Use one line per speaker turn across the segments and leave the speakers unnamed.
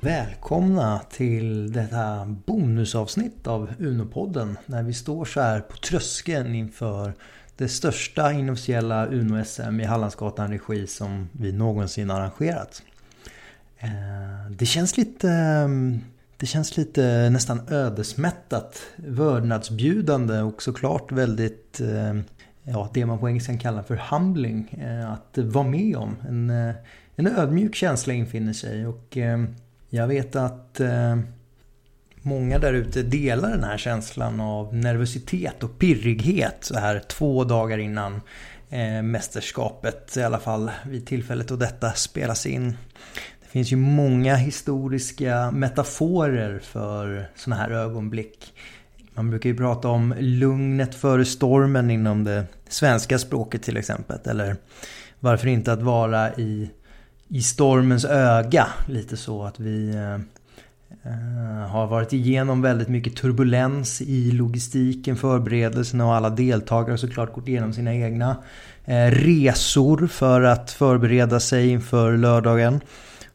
Välkomna till detta bonusavsnitt av Unopodden när vi står så här på tröskeln inför det största inofficiella Uno-SM i Hallandsgatan regi som vi någonsin arrangerat. Eh, det känns lite det känns lite nästan ödesmättat, vördnadsbjudande och såklart väldigt, eh, ja det man på engelska kallar för humbling, eh, att vara med om. En, en ödmjuk känsla infinner sig och jag vet att eh, många där ute delar den här känslan av nervositet och pirrighet så här två dagar innan eh, mästerskapet, i alla fall vid tillfället då detta spelas in. Det finns ju många historiska metaforer för sådana här ögonblick. Man brukar ju prata om lugnet före stormen inom det svenska språket till exempel. Eller varför inte att vara i, i stormens öga. Lite så att vi eh, eh, har varit igenom väldigt mycket turbulens i logistiken, förberedelserna och alla deltagare har såklart gått igenom sina egna eh, resor för att förbereda sig inför lördagen.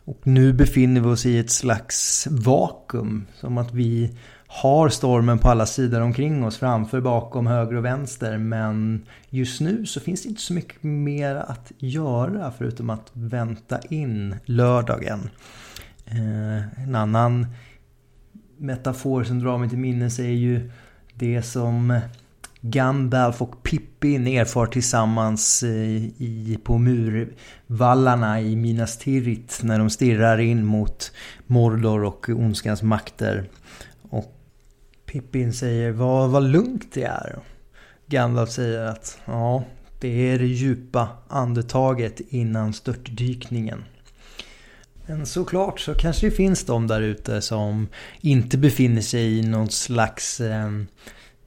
Och nu befinner vi oss i ett slags vakuum. Som att vi har stormen på alla sidor omkring oss, framför, bakom, höger och vänster. Men just nu så finns det inte så mycket mer att göra förutom att vänta in lördagen. Eh, en annan metafor som drar mig till minnes är ju det som Gandalf och Pippin erfar tillsammans eh, i, på murvallarna i Minas Tirith när de stirrar in mot Mordor och ondskans makter. Pippin säger vad, vad lugnt det är. Gandalf säger att ja, det är det djupa andetaget innan störtdykningen. Men såklart så kanske det finns de där ute som inte befinner sig i någon slags eh,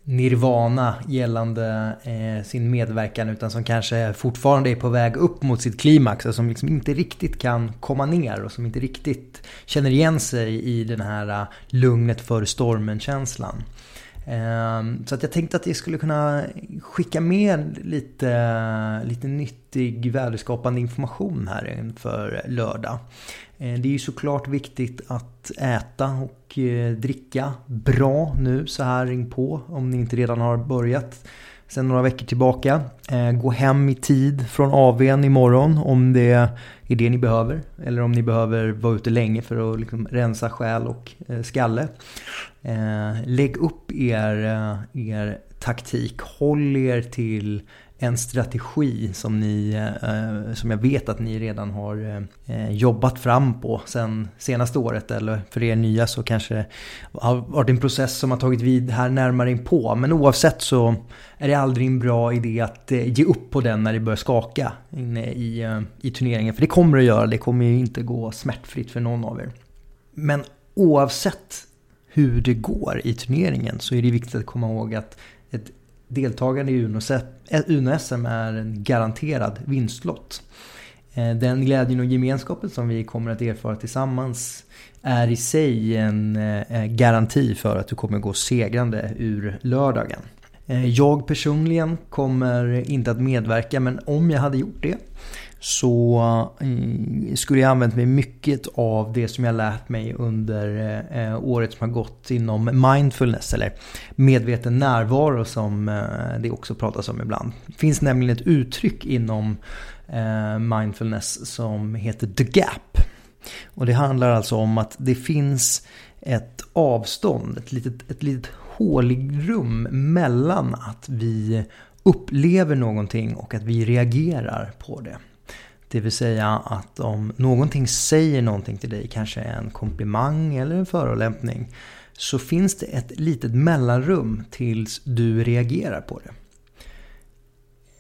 nirvana gällande eh, sin medverkan utan som kanske fortfarande är på väg upp mot sitt klimax och som liksom inte riktigt kan komma ner och som inte riktigt känner igen sig i den här uh, lugnet för stormen-känslan. Ehm, så att jag tänkte att jag skulle kunna skicka med lite, lite nyttig väderskapande information här inför lördag. Eh, det är ju såklart viktigt att äta och eh, dricka bra nu så här ring på om ni inte redan har börjat sen några veckor tillbaka. Eh, gå hem i tid från AWn imorgon om det är det ni behöver. Eller om ni behöver vara ute länge för att liksom rensa själ och skalle. Lägg upp er, er taktik. Håll er till en strategi som, ni, eh, som jag vet att ni redan har eh, jobbat fram på sen senaste året. Eller för er nya så kanske har varit en process som har tagit vid här närmare in på. Men oavsett så är det aldrig en bra idé att eh, ge upp på den när det börjar skaka inne i, eh, i turneringen. För det kommer det att göra, det kommer ju inte gå smärtfritt för någon av er. Men oavsett hur det går i turneringen så är det viktigt att komma ihåg att ett deltagande i Uno-SM eh, är en garanterad vinstlott. Eh, den glädjen och gemenskapen som vi kommer att erfara tillsammans är i sig en eh, garanti för att du kommer gå segrande ur lördagen. Jag personligen kommer inte att medverka men om jag hade gjort det så eh, skulle jag använt mig mycket av det som jag lärt mig under eh, året som har gått inom mindfulness eller medveten närvaro som eh, det också pratas om ibland. Det finns nämligen ett uttryck inom mindfulness som heter the gap. Och det handlar alltså om att det finns ett avstånd, ett litet, ett litet håligrum mellan att vi upplever någonting och att vi reagerar på det. Det vill säga att om någonting säger någonting till dig, kanske en komplimang eller en förolämpning, så finns det ett litet mellanrum tills du reagerar på det.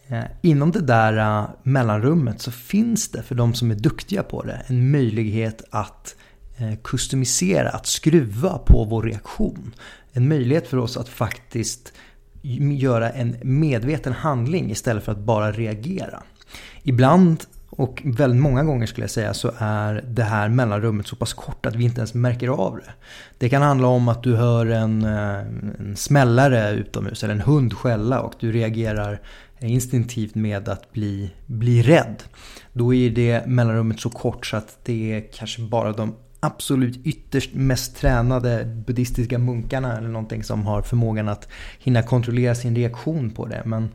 Eh, inom det där eh, mellanrummet så finns det för de som är duktiga på det en möjlighet att eh, kustomisera, att skruva på vår reaktion. En möjlighet för oss att faktiskt göra en medveten handling istället för att bara reagera. Ibland och väldigt många gånger skulle jag säga så är det här mellanrummet så pass kort att vi inte ens märker av det. Det kan handla om att du hör en, eh, en smällare utomhus eller en hund skälla och du reagerar instinktivt med att bli, bli rädd. Då är det mellanrummet så kort så att det är kanske bara de absolut ytterst mest tränade buddhistiska munkarna eller någonting som har förmågan att hinna kontrollera sin reaktion på det. Men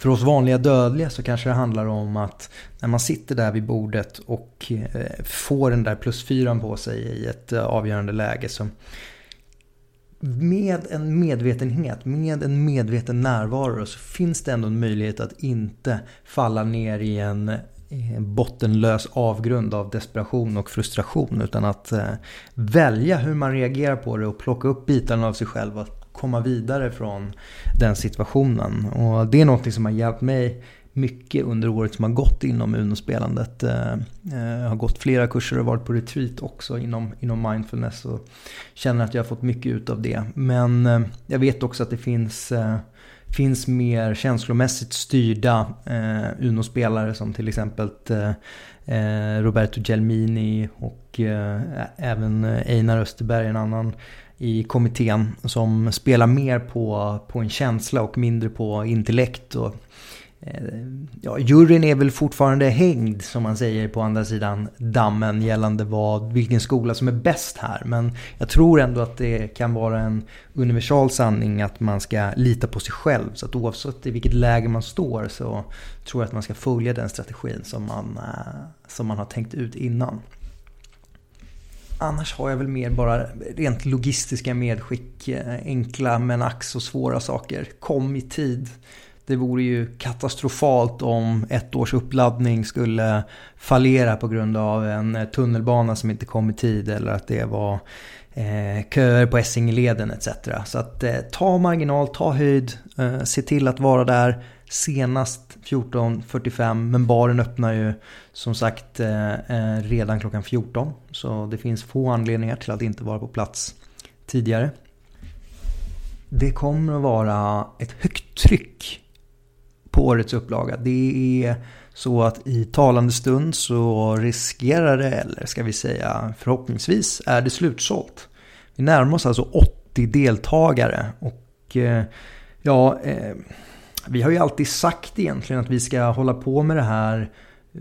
för oss vanliga dödliga så kanske det handlar om att när man sitter där vid bordet och eh, får den där plusfyran på sig i ett eh, avgörande läge så med en medvetenhet, med en medveten närvaro så finns det ändå en möjlighet att inte falla ner i en eh, bottenlös avgrund av desperation och frustration utan att välja hur man reagerar på det och plocka upp bitarna av sig själv komma vidare från den situationen. Och det är något som har hjälpt mig mycket under året som har gått inom Uno-spelandet. Jag har gått flera kurser och varit på retreat också inom, inom mindfulness och känner att jag har fått mycket ut av det. Men eh, jag vet också att det finns finns mer känslomässigt styrda Uno-spelare som till exempel Roberto Gelmini och även Einar Österberg, en annan i kommittén som spelar mer på, på en känsla och mindre på intellekt. Och Eh, ja, juryn är väl fortfarande hängd som man säger på andra sidan dammen gällande vad, vilken skola som är bäst här. Men jag tror ändå att det kan vara en universal sanning att man ska lita på sig själv. Så att oavsett i vilket läge man står så tror jag att man ska följa den strategin som man, eh, som man har tänkt ut innan. Annars har jag väl mer bara rent logistiska medskick. Eh, enkla men ack så svåra saker. Kom i tid. Det vore ju katastrofalt om ett års uppladdning skulle fallera på grund av en eh, tunnelbana som inte kom i tid eller att det var eh, köer på Essingeleden etc. Så att eh, ta marginal, ta höjd, eh, se till att vara där senast 14.45 men baren öppnar ju som sagt eh, eh redan klockan 14 så det finns få anledningar till att inte vara på plats tidigare. Det kommer att vara ett högt tryck på årets upplaga. Det är så att i talande stund så riskerar det, eller ska vi säga förhoppningsvis, är det slutsålt. Vi närmar oss alltså 80 deltagare och eh, ja, eh, vi har ju alltid sagt egentligen att vi ska hålla på med det här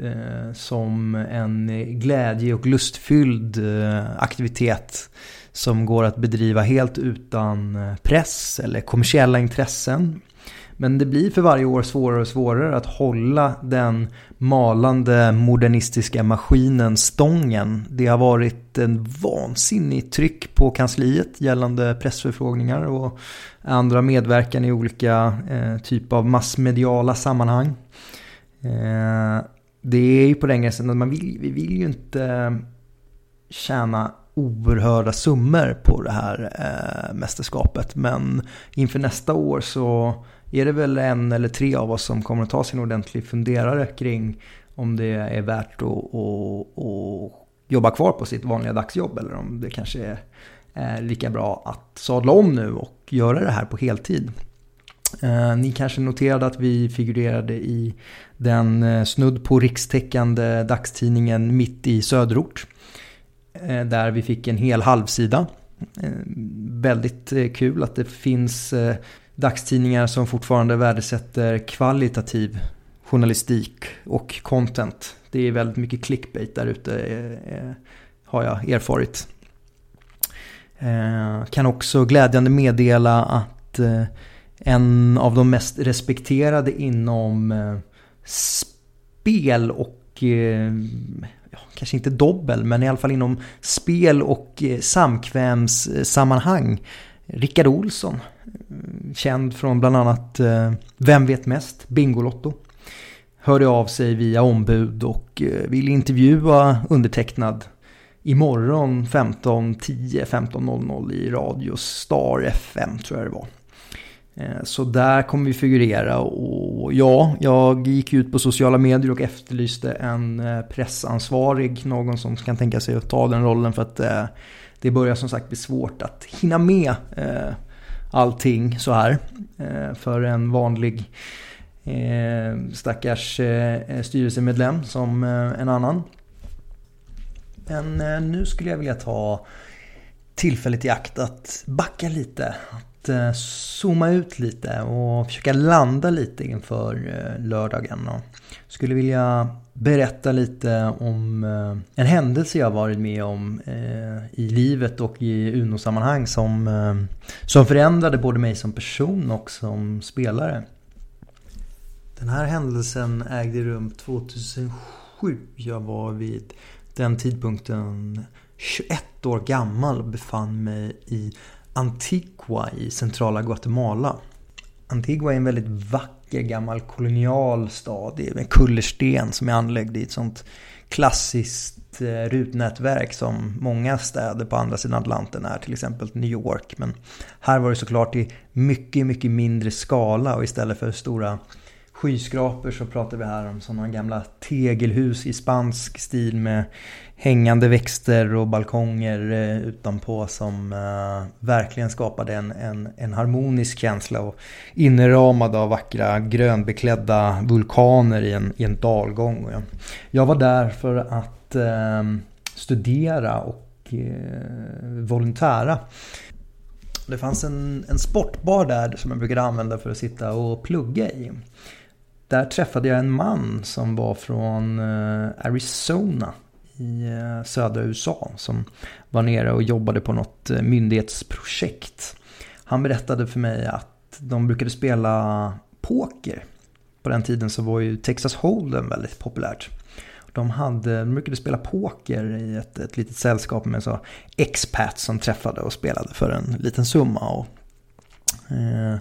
eh, som en glädje och lustfylld eh, aktivitet som går att bedriva helt utan eh, press eller kommersiella intressen. Men det blir för varje år svårare och svårare att hålla den malande modernistiska maskinen stången. Det har varit en vansinnig tryck på kansliet gällande pressförfrågningar och andra medverkan i olika eh, typer av massmediala sammanhang. Eh, det är ju på den gränsen att man vill, vi vill ju inte eh, tjäna oerhörda summor på det här eh, mästerskapet. Men inför nästa år så är det väl en eller tre av oss som kommer att ta sig en ordentlig funderare kring om det är värt att, att, att jobba kvar på sitt vanliga dagsjobb eller om det kanske är, lika bra att sadla om nu och göra det här på heltid. Eh, ni kanske noterade att vi figurerade i den eh, snudd på rikstäckande dagstidningen Mitt i söderort. Eh, där vi fick en hel halvsida. Väldigt kul att det finns dagstidningar som fortfarande värdesätter kvalitativ journalistik och content. Det är väldigt mycket clickbait där ute eh, eh har jag erfarit. Eh, kan också glädjande meddela att eh, en av de mest respekterade inom eh, spel och ja, kanske inte dobbel men i alla fall inom spel och samkvämssammanhang Rickard Olsson känd från bland annat eh, Vem vet mest? Bingolotto. Hörde av sig via ombud och eh, vill intervjua undertecknad imorgon 15.10, 15.00 i Radio Star FM tror jag det var. Eh, så där kommer vi figurera och ja, jag gick ut på sociala medier och efterlyste en eh, pressansvarig, någon som kan tänka sig att ta den rollen för att eh, det börjar som sagt bli svårt att hinna med eh, allting så här. Eh, för en vanlig eh, stackars eh, styrelsemedlem som en annan. Men nu skulle jag vilja ta tillfället i akt att backa lite. att zooma ut lite och försöka landa lite inför lördagen. Och skulle vilja berätta lite om eh, en händelse jag varit med om eh, i livet och i Uno-sammanhang som, eh, som förändrade både mig som person och som spelare. Den här händelsen ägde rum 2007. Jag var vid den tidpunkten 21 år gammal och befann mig i Antigua i centrala Guatemala. Antigua är en väldigt vacker gammal kolonial stad. med en kullersten som är anlagd i ett sånt klassiskt eh, rutnätverk som många städer på andra sidan Atlanten är, till exempel New York. Men här var det såklart i mycket, mycket mindre skala och istället för stora skyskrapor så pratar vi här om sådana gamla tegelhus i spansk stil med hängande växter och balkonger eh, utanpå som eh, verkligen skapade en, en, en, harmonisk känsla och inramad av vackra grönbeklädda vulkaner i en, i en dalgång. Jag, jag var där för att eh, studera och eh, volontära. Det fanns en, en sportbar där som jag brukade använda för att sitta och plugga i. Där träffade jag en man som var från eh, Arizona i eh, södra USA som var nere och jobbade på något eh, myndighetsprojekt. Han berättade för mig att de brukade spela poker. På den tiden så var ju Texas Hold'em väldigt populärt. De, hade, de brukade spela poker i ett, ett litet sällskap med så expats som träffade och spelade för en liten summa. Och, eh,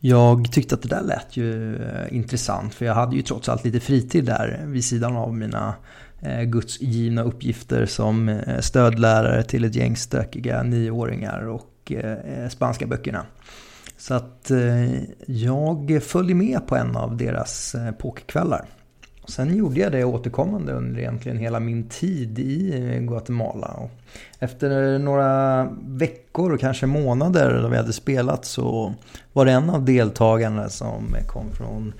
jag tyckte att det där lät ju eh, intressant för jag hade ju trots allt lite fritid där vid sidan av mina eh, gudsgivna uppgifter som eh, stödlärare till ett gäng stökiga nioåringar och spanska böckerna. Så att jag följde med på en av deras pokerkvällar. Sen gjorde jag det återkommande under egentligen hela min tid i Guatemala. efter några veckor och kanske månader då vi hade spelat så var det en av deltagarna som kom från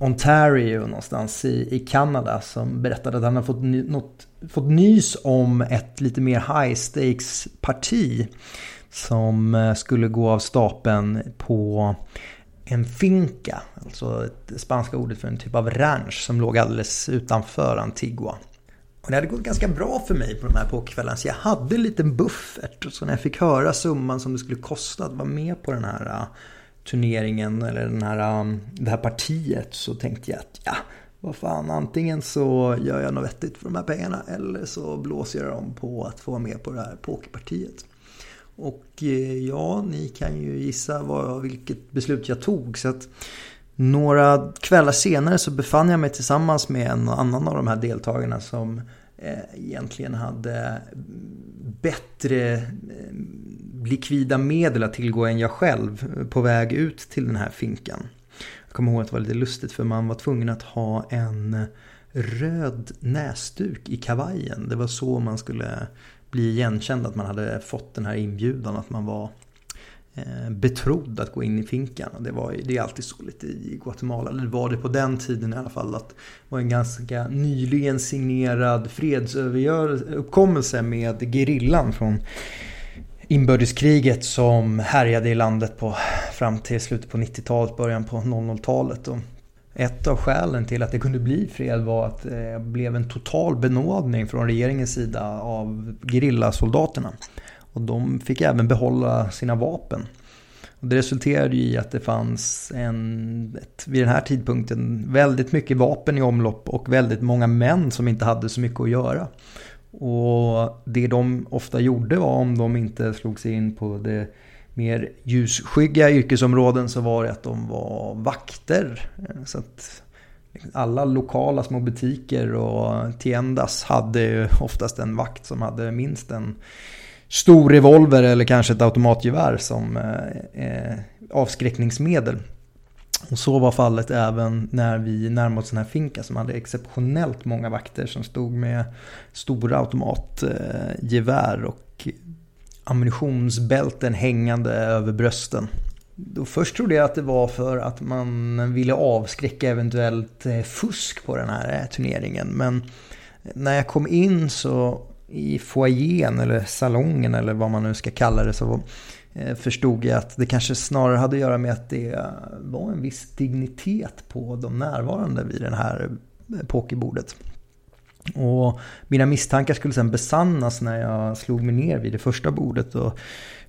Ontario någonstans i, i Kanada som berättade att han hade fått, ny, något, fått nys om ett lite mer high stakes parti som eh, skulle gå av stapeln på en finca, alltså det spanska ordet för en typ av ranch som låg alldeles utanför Antigua. Och det hade gått ganska bra för mig på de här pokerkvällarna så jag hade en liten buffert. Så när jag fick höra summan som det skulle kosta att vara med på den här äh, turneringen eller den här, ähm, det här partiet så tänkte jag att ja, vad fan, antingen så gör jag något vettigt för de här pengarna eller så blåser jag dem på att få vara med på det här pokerpartiet. Och eh, ja, ni kan ju gissa vad, vilket beslut jag tog. Så att några kvällar senare så befann jag mig tillsammans med en annan av de här deltagarna som eh, egentligen hade mm, bättre mm, likvida medel att tillgå än jag själv på väg ut till den här finkan. Jag kommer ihåg att det var lite lustigt för man var tvungen att ha en röd näsduk i kavajen. Det var så man skulle bli igenkänd att man hade fått den här inbjudan att man var eh, betrodd att gå in i finkan. Det, var, det är alltid så lite i Guatemala, eller var det på den tiden i alla fall, att det var en ganska nyligen signerad fredsuppkommelse med gerillan från inbördeskriget som härjade i landet på, fram till slutet på 90-talet, början på 00-talet. Ett av skälen till att det kunde bli fred var att det blev en total benådning från regeringens sida av gerillasoldaterna. Och de fick även behålla sina vapen. Och det resulterade i att det fanns en, ett, vid den här tidpunkten väldigt mycket vapen i omlopp och väldigt många män som inte hade så mycket att göra. Och det de ofta gjorde var om de inte slog sig in på det mer ljusskygga yrkesområden så var det att de var vakter. Så att liksom, alla lokala små butiker och tiendas hade oftast en vakt som hade minst en stor revolver eller kanske ett automatgevär som eh, eh avskräckningsmedel. Och så var fallet även när vi närmade oss den här finka som hade exceptionellt många vakter som stod med stora automatgevär och ammunitionsbälten hängande över brösten. Då först trodde jag att det var för att man ville avskräcka eventuellt eh, fusk på den här eh, turneringen. Men när jag kom in så i foajén eller salongen eller vad man nu ska kalla det så eh, förstod jag att det kanske snarare hade att göra med att det var en viss dignitet på de närvarande vid det här pokerbordet. Och mina misstankar skulle sen besannas när jag slog mig ner vid det första bordet och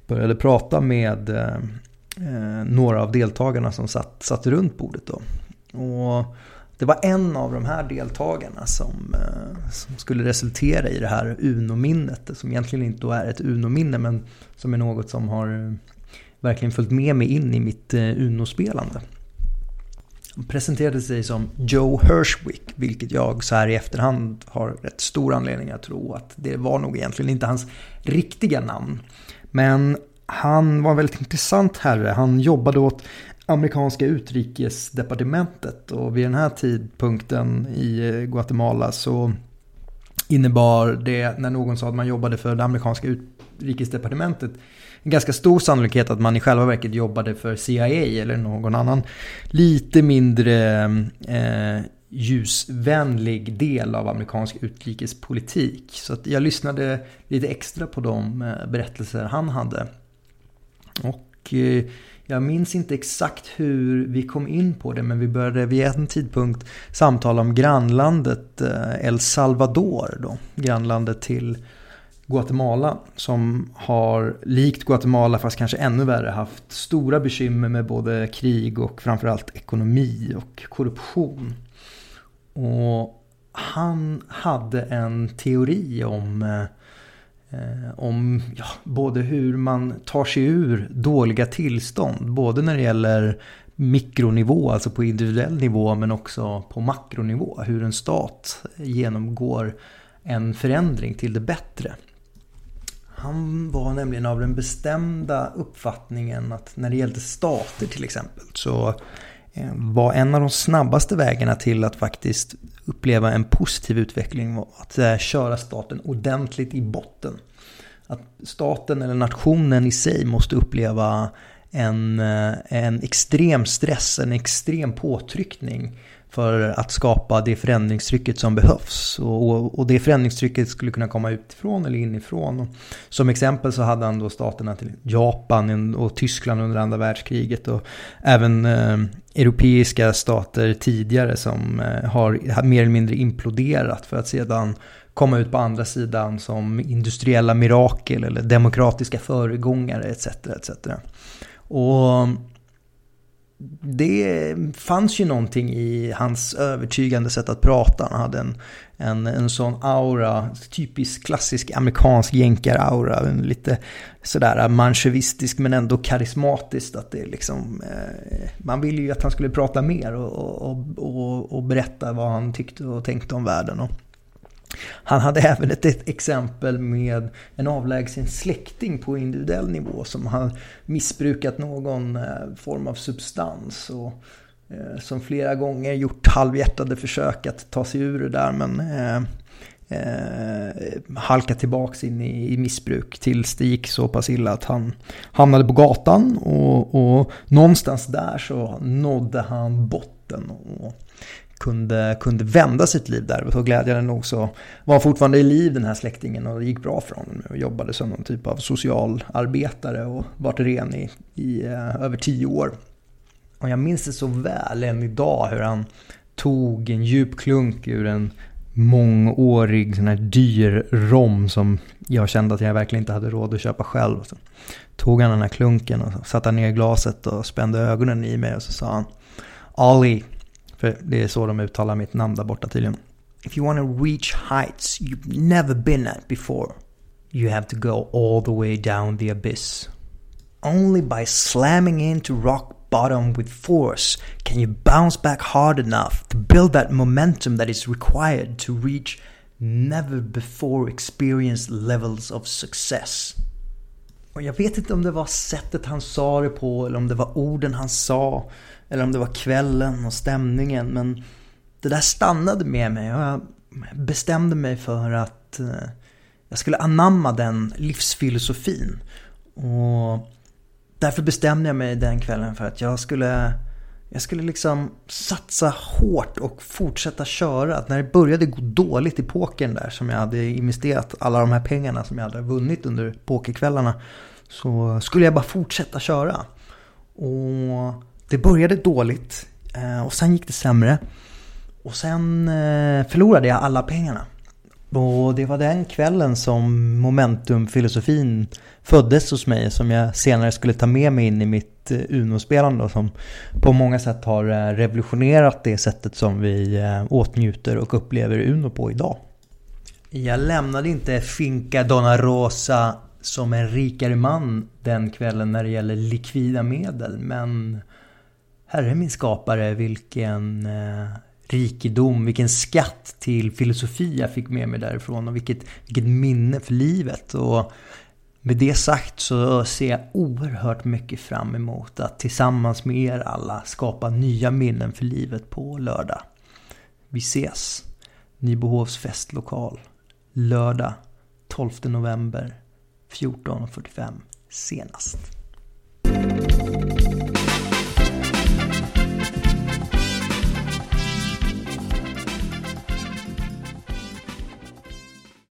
började prata med eh, eh, några av deltagarna som satt, satt runt bordet. Då. Och det var en av de här deltagarna som, eh, som skulle resultera i det här Uno-minnet. Som egentligen inte är ett Uno-minne men som är något som har eh, verkligen följt med mig in i mitt eh, Uno-spelande. Han presenterade sig som Joe Hirschwick, vilket jag så här i efterhand har rätt stor anledning att tro att det var nog egentligen inte hans riktiga namn. Men han var en väldigt intressant herre. Han jobbade åt amerikanska utrikesdepartementet och vid den här tidpunkten i eh, Guatemala så innebar det när någon sa att man jobbade för det amerikanska utrikesdepartementet en ganska stor sannolikhet att man i själva verket jobbade för CIA eller någon annan lite mindre eh, ljusvänlig del av amerikansk utrikespolitik. Så att jag lyssnade lite extra på de eh, berättelser han hade. Och eh, jag minns inte exakt hur vi kom in på det men vi började vid en tidpunkt samtala om grannlandet eh, El Salvador. Då, grannlandet till Guatemala som har likt Guatemala fast kanske ännu värre haft stora bekymmer med både krig och framförallt ekonomi och korruption. Och han hade en teori om, eh, om ja, både hur man tar sig ur dåliga tillstånd. Både när det gäller mikronivå, alltså på individuell nivå, men också på makronivå. Hur en stat genomgår en förändring till det bättre. Han var nämligen av den bestämda uppfattningen att när det gällde stater till exempel så eh, var en av de snabbaste vägarna till att faktiskt uppleva en positiv utveckling att eh, köra staten ordentligt i botten. Att staten eller nationen i sig måste uppleva en, eh, en extrem stress, en extrem påtryckning för att skapa det förändringstrycket som behövs. Och, och det förändringstrycket skulle kunna komma utifrån eller inifrån. Och som exempel så hade han då staterna till Japan och Tyskland under andra världskriget och även eh, europeiska stater tidigare som eh, har mer eller mindre imploderat för att sedan komma ut på andra sidan som industriella mirakel eller demokratiska föregångare etc. etc. Och det fanns ju någonting i hans övertygande sätt att prata. Han hade en, en, en sån aura, typisk klassisk amerikansk jänkar-aura. Lite sådär manchevistisk men ändå karismatiskt. Att det liksom, eh, man ville ju att han skulle prata mer och, och, och, och, berätta vad han tyckte och tänkte om världen. Och, han hade även ett, ett, exempel med en avlägsen släkting på individuell nivå som har missbrukat någon eh, form av substans. Och, eh, som flera gånger gjort halvhjärtade försök att ta sig ur det där men eh, eh, halkat tillbaks in i, i missbruk tills det gick så pass illa att han hamnade på gatan och, och någonstans där så nådde han botten. Och, kunde, kunde vända sitt liv där. Och glädjande nog så var han fortfarande i liv den här släktingen och det gick bra för honom. Och jobbade som någon typ av socialarbetare och varit ren i, i eh, över tio år. Och jag minns det så väl än idag hur han tog en djup klunk ur en mångårig sån här dyr rom som jag kände att jag verkligen inte hade råd att köpa själv. Och så tog han den här klunken och satte ner glaset och spände ögonen i mig och så sa han Ali, för det är så de uttalar mitt namn där borta tydligen. If you want to reach heights you've never been at before, you have to go all the way down the abyss. Only by slamming into rock bottom with force can you bounce back hard enough to build that momentum that is required to reach never before experienced levels of success. Och jag vet inte om det var sättet han sa det på eller om det var orden han sa. Eller om det var kvällen och stämningen. Men det där stannade med mig och jag bestämde mig för att eh, jag skulle anamma den livsfilosofin. Och därför bestämde jag mig den kvällen för att jag skulle jag skulle liksom satsa hårt och fortsätta köra. Att när det började gå dåligt i pokern där som jag hade investerat alla de här pengarna som jag hade vunnit under pokerkvällarna. så skulle jag bara fortsätta köra. Och det började dåligt eh, och sen gick det sämre. Och sen eh, förlorade jag alla pengarna. Och det var den kvällen som momentumfilosofin föddes hos mig som jag senare skulle ta med mig in i mitt eh, Uno-spelande som på många sätt har revolutionerat det sättet som vi åtnjuter och upplever Uno på idag. Jag lämnade inte Finca Donna Rosa som en rikare man den kvällen när det gäller likvida medel. Men herre min skapare vilken eh, rikedom, vilken skatt till filosofi jag fick med mig därifrån och vilket, vilket minne för livet. Och med det sagt så ser jag oerhört mycket fram emot att tillsammans med er alla skapa nya minnen för livet på lördag. Vi ses! Nybohovs festlokal. Lördag 12 november 14.45 senast.